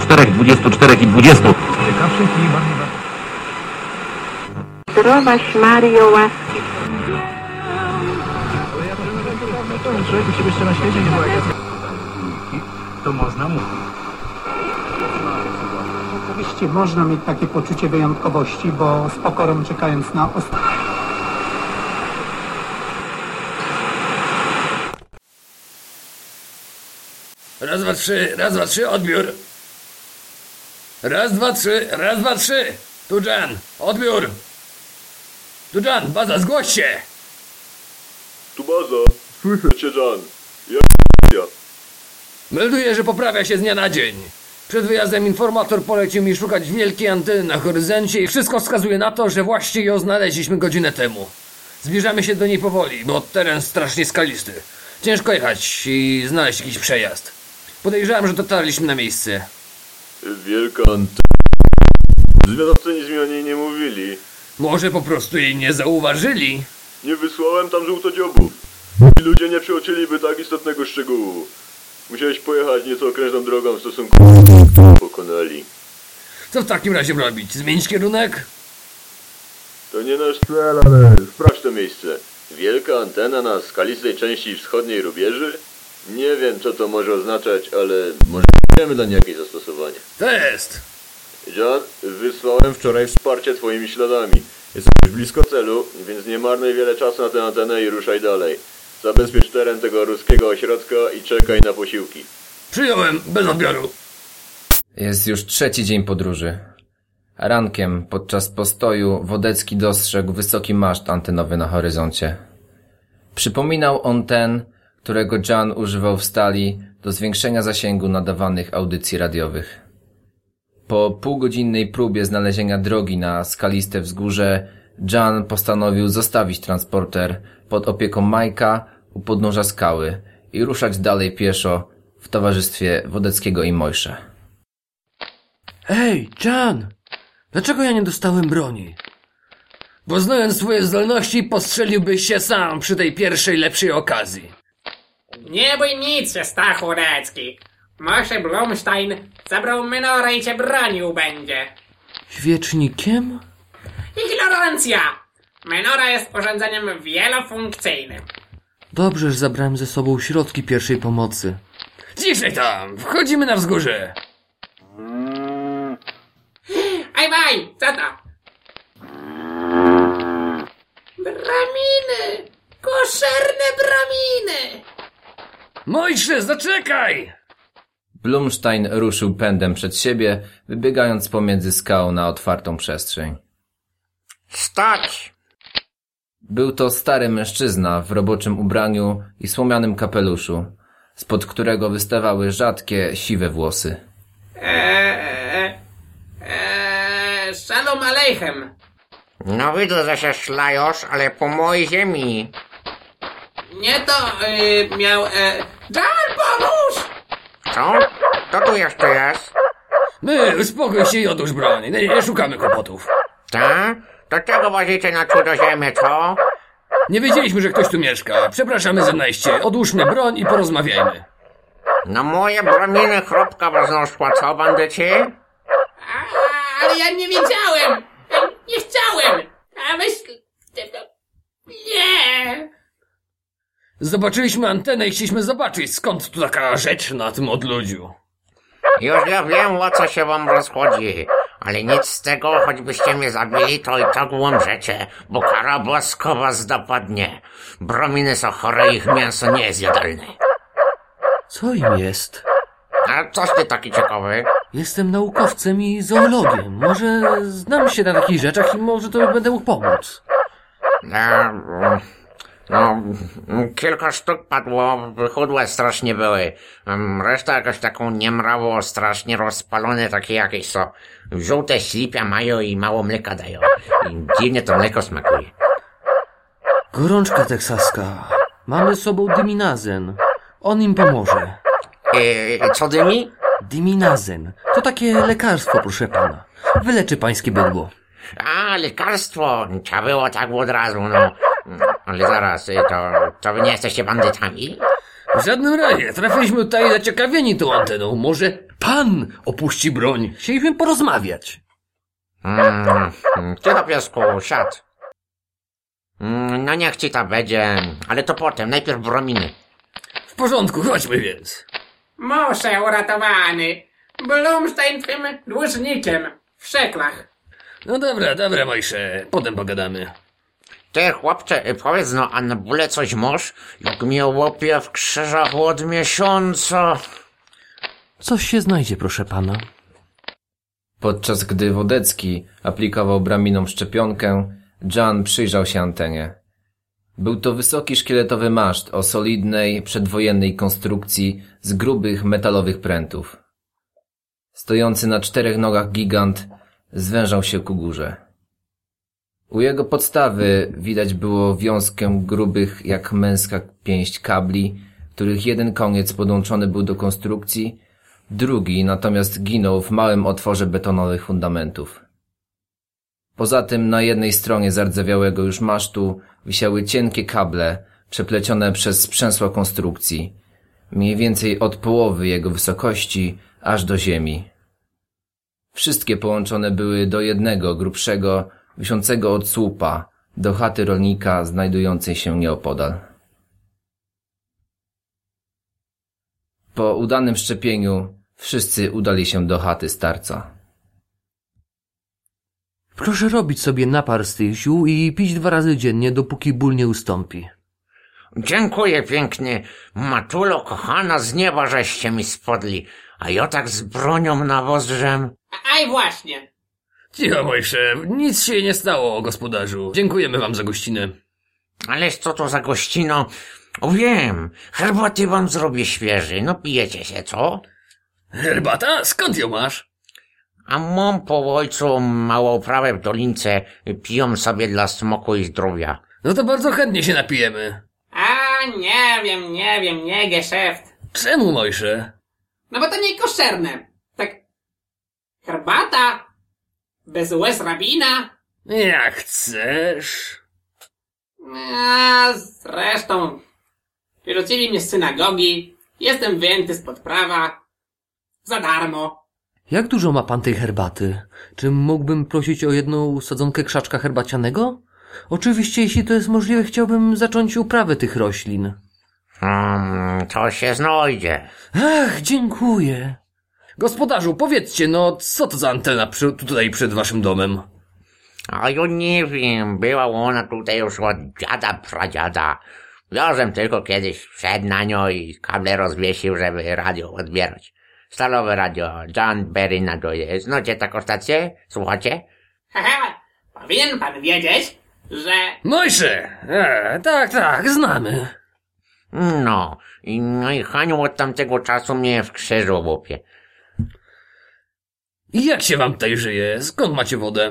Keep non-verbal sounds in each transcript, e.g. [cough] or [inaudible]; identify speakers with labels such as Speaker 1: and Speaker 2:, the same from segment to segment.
Speaker 1: Czterech, dwudziestu, czterech i dwudziestu.
Speaker 2: Ciekawszych i bardziej
Speaker 3: Zdrowaś Mario łaski
Speaker 2: Człowieku, ciebie jeszcze na świecie nie To można mówić.
Speaker 4: Oczywiście można mieć takie poczucie wyjątkowości, bo z pokorą czekając na ostatnie.
Speaker 5: Raz, dwa, trzy, raz, dwa, trzy, odbiór. Raz, dwa, trzy, raz, dwa, trzy. Tu Jan, odbiór. Tu Jan, baza, zgłoś się.
Speaker 6: Tu baza. Słyszę cię, Jan. Ja ja.
Speaker 5: Melduję, że poprawia się z dnia na dzień. Przed wyjazdem informator polecił mi szukać wielkiej anteny na horyzoncie i wszystko wskazuje na to, że właśnie ją znaleźliśmy godzinę temu. Zbliżamy się do niej powoli, bo teren strasznie skalisty. Ciężko jechać i znaleźć jakiś przejazd. Podejrzewam, że dotarliśmy na miejsce.
Speaker 6: Wielka antena. Zwiadowcy nic mi o niej nie mówili.
Speaker 5: Może po prostu jej nie zauważyli?
Speaker 6: Nie wysłałem tam żółtodziobów. Ci ludzie nie przeoczyliby tak istotnego szczegółu. Musiałeś pojechać nieco okrężną drogą w stosunku do pokonali.
Speaker 5: Co w takim razie robić? Zmienić kierunek?
Speaker 6: To nie nasz cel, ale sprawdź to miejsce. Wielka antena na skalistej części wschodniej rubieży? Nie wiem, co to może oznaczać, ale może wiemy dla niej jakieś zastosowanie.
Speaker 5: Test!
Speaker 6: John, wysłałem wczoraj wsparcie twoimi śladami. Jesteś blisko celu, więc nie marnuj wiele czasu na tę antenę i ruszaj dalej. Zabezpiecz teren tego ruskiego ośrodka i czekaj na posiłki.
Speaker 5: Przyjąłem, bez odbioru.
Speaker 7: Jest już trzeci dzień podróży. Rankiem, podczas postoju, Wodecki dostrzegł wysoki maszt antenowy na horyzoncie. Przypominał on ten, którego Jan używał w stali do zwiększenia zasięgu nadawanych audycji radiowych. Po półgodzinnej próbie znalezienia drogi na skaliste wzgórze, Jan postanowił zostawić transporter pod opieką Majka u podnóża skały i ruszać dalej pieszo w towarzystwie Wodeckiego i Mojsze.
Speaker 5: Ej, Jan! Dlaczego ja nie dostałem broni? Bo znając swoje zdolności, postrzeliłbyś się sam przy tej pierwszej lepszej okazji.
Speaker 8: Nie bój nic się, Stachu Recki. Może Blumstein zabrał menorę i cię bronił będzie.
Speaker 5: Świecznikiem?
Speaker 8: Ignorancja! Menora jest urządzeniem wielofunkcyjnym.
Speaker 5: Dobrze, że zabrałem ze sobą środki pierwszej pomocy. Ciszej tam! Wchodzimy na wzgórze!
Speaker 8: Aj, waj! Co to? Braminy! Koszerne braminy!
Speaker 5: Mojsze, zaczekaj!
Speaker 7: Blumstein ruszył pędem przed siebie, wybiegając pomiędzy skał na otwartą przestrzeń.
Speaker 8: Stać!
Speaker 7: Był to stary mężczyzna w roboczym ubraniu i słomianym kapeluszu, spod którego wystawały rzadkie, siwe włosy.
Speaker 8: Eee, eee, shalom aleichem.
Speaker 9: No widzę, że się szlajosz, ale po mojej ziemi.
Speaker 8: Nie to yy, miał... E... Jan, pomóż!
Speaker 9: Co? Kto tu jeszcze jest?
Speaker 5: My, uspokój się i odłóż broń. Nie, nie szukamy kłopotów.
Speaker 9: Ta? Do czego wozicie na cudzoziemię, co?
Speaker 5: Nie wiedzieliśmy, że ktoś tu mieszka. Przepraszamy za najście. Odłóżmy broń i porozmawiajmy.
Speaker 9: Na moje braminy chrupka wznosła, co bandyci?
Speaker 8: A, ale ja nie wiedziałem! Ja nie chciałem! A myśl... Nie!
Speaker 5: Zobaczyliśmy antenę i chcieliśmy zobaczyć, skąd tu taka rzecz na tym odludziu.
Speaker 9: Już ja wiem, o co się wam rozchodzi. Ale nic z tego, choćbyście mnie zabili, to i tak łomrzecie, bo kara boska was dopadnie. Brominy są chore, ich mięso nie jest jadalne.
Speaker 5: Co im jest?
Speaker 9: A coś ty taki ciekawy?
Speaker 5: Jestem naukowcem i zoologiem. Może znam się na takich rzeczach i może to będę mógł pomóc.
Speaker 9: E, no, kilka sztuk padło, chudłe strasznie były. Em, Reszta jakoś taką niemrawą, strasznie rozpalone, takie jakieś są. Żółte ślipia mają i mało mleka dają. I dziwnie to mleko smakuje.
Speaker 5: Gorączka teksaska. Mamy z sobą dyminazen. On im pomoże.
Speaker 9: E, co dymi?
Speaker 5: Dyminazen. To takie lekarstwo, proszę pana. Wyleczy pańskie bydło.
Speaker 9: A, lekarstwo. Trzeba było tak od razu, no. Ale zaraz, y, to, to wy nie jesteście bandytami?
Speaker 5: W żadnym razie, trafiliśmy tutaj zaciekawieni tą anteną. Może pan opuści broń. Chcieliśmy porozmawiać.
Speaker 9: Mm, ty do piesku, siad. Mm, no niech ci ta będzie, ale to potem, najpierw brominy.
Speaker 5: W porządku, chodźmy więc.
Speaker 8: Muszę uratowany. Blumstein twym dłużnikiem. W szeklach.
Speaker 5: No dobra, dobra, Mojsze, potem pogadamy.
Speaker 9: Ty, chłopcze, y, powiedz no, a na bóle coś masz? Jak mnie łopie w krzyżach od miesiąca.
Speaker 5: Coś się znajdzie, proszę pana.
Speaker 7: Podczas gdy Wodecki aplikował braminą szczepionkę, Jan przyjrzał się antenie. Był to wysoki szkieletowy maszt o solidnej, przedwojennej konstrukcji z grubych metalowych prętów. Stojący na czterech nogach gigant zwężał się ku górze. U jego podstawy widać było wiązkę grubych jak męska pięść kabli, których jeden koniec podłączony był do konstrukcji, drugi natomiast ginął w małym otworze betonowych fundamentów. Poza tym na jednej stronie zardzewiałego już masztu wisiały cienkie kable przeplecione przez sprzęsła konstrukcji, mniej więcej od połowy jego wysokości aż do ziemi. Wszystkie połączone były do jednego grubszego, wiszącego od słupa, do chaty rolnika znajdującej się nieopodal. Po udanym szczepieniu wszyscy udali się do chaty starca.
Speaker 5: Proszę robić sobie napar z tych ziół i pić dwa razy dziennie, dopóki ból nie ustąpi.
Speaker 9: Dziękuję pięknie. Matulo kochana, z nieba żeście mi spodli. A ja tak z bronią nawozżem.
Speaker 8: Aj właśnie.
Speaker 5: Cicho, Mojsze, nic się nie stało, gospodarzu. Dziękujemy wam za gościnę.
Speaker 9: Ależ co to za gościno? O wiem, herbaty wam zrobię świeżej. No pijecie się, co?
Speaker 5: Herbata? Skąd ją masz?
Speaker 9: A mam po ojcu małą uprawę w dolince. Piją sobie dla smoku i zdrowia.
Speaker 5: No to bardzo chętnie się napijemy.
Speaker 8: A nie wiem, nie wiem, nie geszeft.
Speaker 5: Czemu, Mojsze?
Speaker 8: No bo to nie koszerne. Tak. Herbata? Bez łez rabina?
Speaker 5: Jak chcesz.
Speaker 8: A zresztą. Wyrzucili mnie z synagogi. Jestem wyjęty spod prawa. Za darmo.
Speaker 5: Jak dużo ma pan tej herbaty? Czy mógłbym prosić o jedną sadzonkę krzaczka herbacianego? Oczywiście, jeśli to jest możliwe, chciałbym zacząć uprawę tych roślin.
Speaker 9: Hmm, to się znajdzie.
Speaker 5: Ach, dziękuję. Gospodarzu, powiedzcie, no, co to za antena przy, tutaj przed waszym domem?
Speaker 9: A ja nie wiem, była ona tutaj już od dziada pradziada. Wiozem tylko kiedyś wszedł na nią i kable rozwiesił, żeby radio odbierać. Stalowe radio, John Berry nadaje. Znacie taką stację? Słuchacie?
Speaker 8: Haha, powinien pan wiedzieć, że...
Speaker 5: Mojsze! E, tak, tak, znamy.
Speaker 9: No, i, no i Haniu od tamtego czasu mnie w krzyżu łupie.
Speaker 5: I jak się wam tutaj żyje? Skąd macie wodę?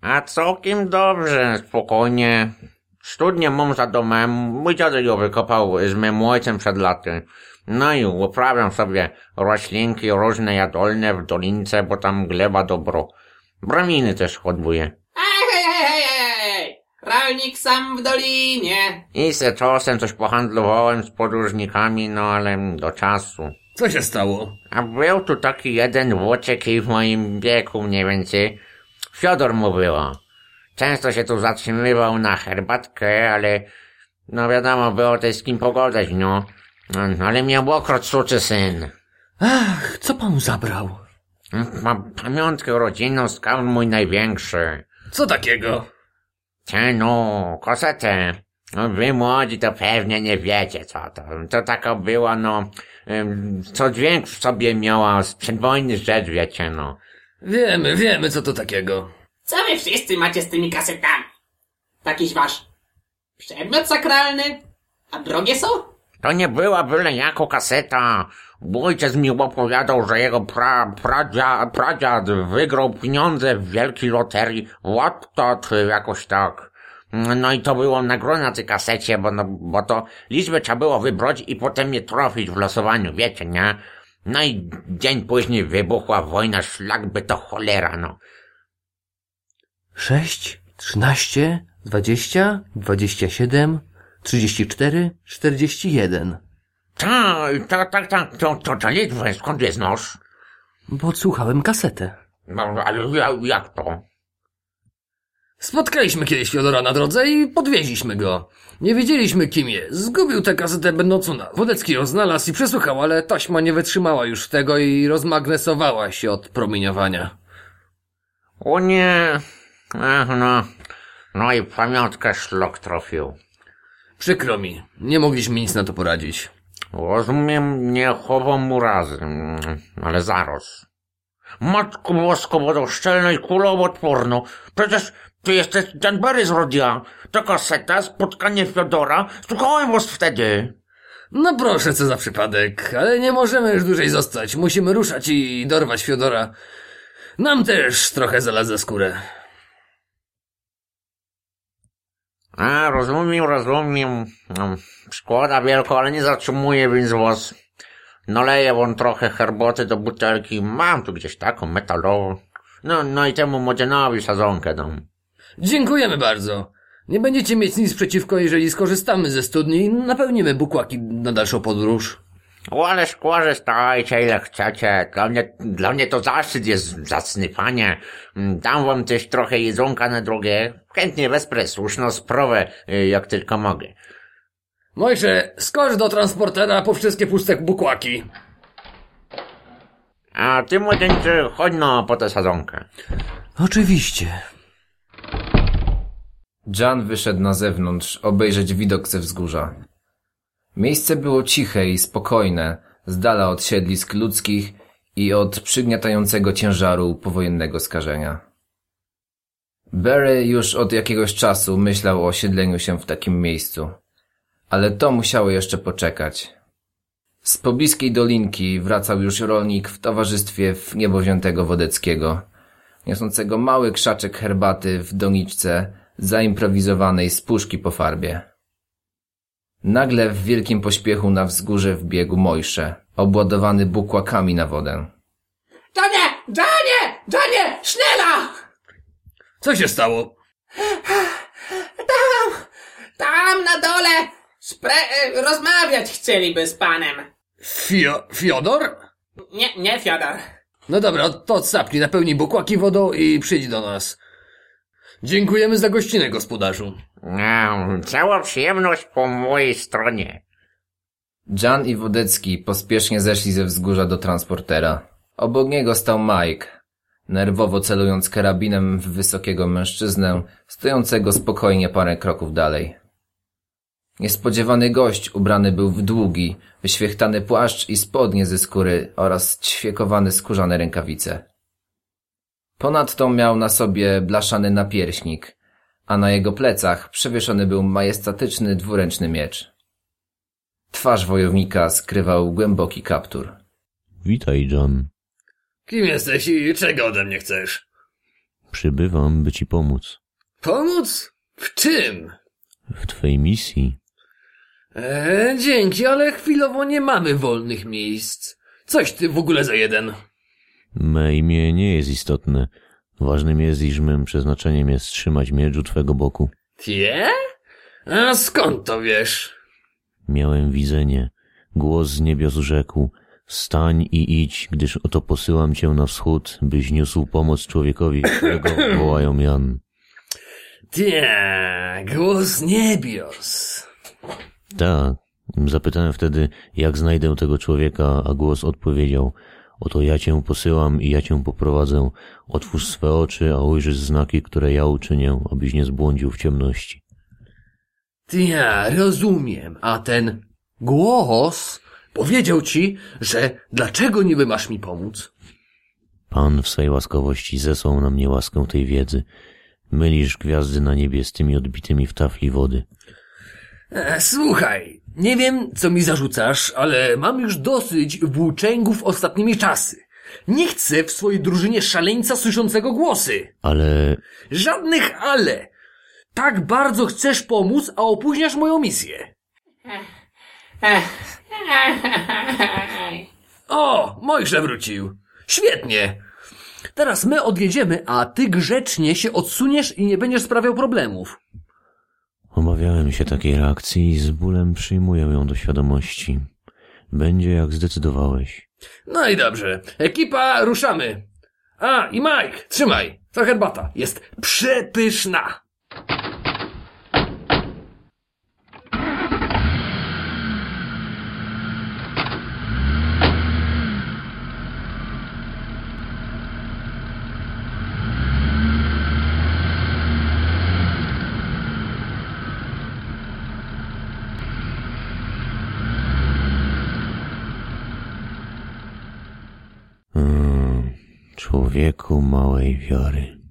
Speaker 9: A całkiem dobrze, spokojnie. Studnię mam za domem, mój dziadek ją wykopał z moim ojcem przed laty. No i uprawiam sobie roślinki różne jadolne w dolince, bo tam gleba dobro. Braminy też hodbuję.
Speaker 8: Ej, hej, hej, hej, hej, hej! Rolnik sam w dolinie.
Speaker 9: I se czasem coś pohandlowałem z podróżnikami, no ale do czasu.
Speaker 5: Co się stało?
Speaker 9: A był tu taki jeden włóczek i w moim wieku mniej więcej. Fiodor mu było. Często się tu zatrzymywał na herbatkę, ale no wiadomo, było też z kim pogadać, no. no ale miał okrot suczy syn.
Speaker 5: Ach, co pan zabrał?
Speaker 9: Mam pamiątkę rodzinną, skał mój największy.
Speaker 5: Co takiego?
Speaker 9: Te no, kosetę. No, wy młodzi to pewnie nie wiecie co to. To taka była, no, co dźwięk w sobie miała z przedwojny rzecz, wiecie, no.
Speaker 5: Wiemy, wiemy, co to takiego.
Speaker 8: Co wy wszyscy macie z tymi kasetami? Takiś wasz przedmiot sakralny? A drogie są?
Speaker 9: To nie była byle jako kaseta. Ojciec mi opowiadał, że jego pra, pradzia, pradziad wygrał pieniądze w wielkiej loterii. Łottot, jakoś tak. No i to było nagroda na tej kasecie, bo, no, bo to liczbę trzeba było wybrać i potem je trafić w losowaniu, wiecie, nie? No i dzień później wybuchła wojna, szlak by to cholera, no.
Speaker 5: Sześć, trzynaście, dwadzieścia, dwadzieścia siedem, trzydzieści cztery, czterdzieści jeden.
Speaker 9: Tak, tak, tak, tak, to, to, to liczbę, skąd jest nóż?
Speaker 5: Podsłuchałem kasetę.
Speaker 9: No, ale ja, jak to?
Speaker 5: Spotkaliśmy kiedyś Fiodora na drodze i podwieźliśmy go. Nie wiedzieliśmy kim jest. Zgubił tę kasetę będącą na. Wodecki ją znalazł i przesłuchał, ale taśma nie wytrzymała już tego i rozmagnesowała się od promieniowania.
Speaker 9: O nie, Ach, no, no i pamiątkę szlok trafił.
Speaker 5: Przykro mi, nie mogliśmy nic na to poradzić.
Speaker 9: Rozumiem, nie chowam urazy, ale zaraz. Matko bosko, wodoszczelna i kuloodporno. Przecież ty jesteś ten Barry z Rodia. To kaseta, spotkanie Fiodora. Słuchałem was wtedy.
Speaker 5: No proszę, co za przypadek, ale nie możemy już dłużej zostać. Musimy ruszać i dorwać Fiodora. Nam też trochę zaladza skórę.
Speaker 9: A, rozumiem, rozumiem. No, Szkoda wielko, ale nie zatrzymuję, więc was naleję wam trochę herboty do butelki. Mam tu gdzieś taką metalową. No, no i temu młodzienowi sadzonkę dam.
Speaker 5: Dziękujemy bardzo. Nie będziecie mieć nic przeciwko, jeżeli skorzystamy ze studni i napełnimy bukłaki na dalszą podróż.
Speaker 9: O, ale skorzystajcie ile chcecie. Dla mnie, dla mnie to zaszczyt jest zacny, panie. Mm, Dam wam też trochę jedzonka na drogę. Chętnie wesprę słuszną sprawę, y, jak tylko mogę.
Speaker 5: Mojże, skocz do transportera po wszystkie puste bukłaki.
Speaker 9: A ty, młodzieńczy, chodź no po tę sadzonkę.
Speaker 5: Oczywiście.
Speaker 7: Jan wyszedł na zewnątrz, obejrzeć widok ze wzgórza. Miejsce było ciche i spokojne, z dala od siedlisk ludzkich i od przygniatającego ciężaru powojennego skażenia. Barry już od jakiegoś czasu myślał o osiedleniu się w takim miejscu, ale to musiało jeszcze poczekać. Z pobliskiej dolinki wracał już rolnik w towarzystwie w niebowziętego Wodeckiego, niosącego mały krzaczek herbaty w doniczce zaimprowizowanej z puszki po farbie. Nagle w wielkim pośpiechu na wzgórze wbiegł Mojsze, obładowany bukłakami na wodę.
Speaker 8: Janie! Janie! Janie! Schnella!
Speaker 5: Co się stało?
Speaker 8: Tam! Tam na dole! Spre- rozmawiać chcieliby z panem.
Speaker 5: Fio Fiodor?
Speaker 8: Nie, nie Fiodor.
Speaker 5: No dobra, to odsapnij, napełnij bukłaki wodą i przyjdź do nas. Dziękujemy za gościnę, gospodarzu.
Speaker 9: No, cała przyjemność po mojej stronie.
Speaker 7: Jan i Wodecki pospiesznie zeszli ze wzgórza do transportera. Obok niego stał Mike, nerwowo celując karabinem w wysokiego mężczyznę, stojącego spokojnie parę kroków dalej. Niespodziewany gość ubrany był w długi, wyświechtany płaszcz i spodnie ze skóry oraz ćwiekowane skórzane rękawice. Ponadto miał na sobie blaszany napierśnik, a na jego plecach przewieszony był majestatyczny dwuręczny miecz. Twarz wojownika skrywał głęboki kaptur.
Speaker 1: Witaj, John.
Speaker 5: Kim jesteś i czego ode mnie chcesz?
Speaker 1: Przybywam, by ci pomóc.
Speaker 5: Pomóc? W czym?
Speaker 1: W twej misji
Speaker 5: E, dzięki, ale chwilowo nie mamy wolnych miejsc. Coś ty w ogóle za jeden.
Speaker 1: Me imię nie jest istotne. Ważnym jest, iż mym przeznaczeniem jest trzymać miecz u twego boku.
Speaker 5: Tie? A skąd to wiesz?
Speaker 1: Miałem widzenie. Głos z niebios rzekł. Stań i idź, gdyż oto posyłam cię na wschód, byś niósł pomoc człowiekowi, którego [clears throat] wołają Jan.
Speaker 5: Tie, głos niebios.
Speaker 1: Tak. Zapytałem wtedy, jak znajdę tego człowieka, a głos odpowiedział, oto ja cię posyłam i ja cię poprowadzę. Otwórz swe oczy, a ujrzysz znaki, które ja uczynię, abyś nie zbłądził w ciemności.
Speaker 5: Ja rozumiem, a ten głos powiedział ci, że dlaczego niby masz mi pomóc?
Speaker 1: Pan w swej łaskawości zesłał na mnie łaskę tej wiedzy. Mylisz gwiazdy na niebie z tymi odbitymi w tafli wody.
Speaker 5: E, słuchaj, nie wiem, co mi zarzucasz, ale mam już dosyć włóczęgów ostatnimi czasy. Nie chcę w swojej drużynie szaleńca słyszącego głosy.
Speaker 1: Ale
Speaker 5: Żadnych ale. Tak bardzo chcesz pomóc, a opóźniasz moją misję. O, Mojże wrócił. Świetnie. Teraz my odjedziemy, a ty grzecznie się odsuniesz i nie będziesz sprawiał problemów.
Speaker 1: Obawiałem się takiej reakcji i z bólem przyjmuję ją do świadomości. Będzie jak zdecydowałeś.
Speaker 5: No i dobrze. Ekipa, ruszamy. A, i Mike, trzymaj. Ta herbata jest przepyszna.
Speaker 1: Mm, człowieku małej wiary.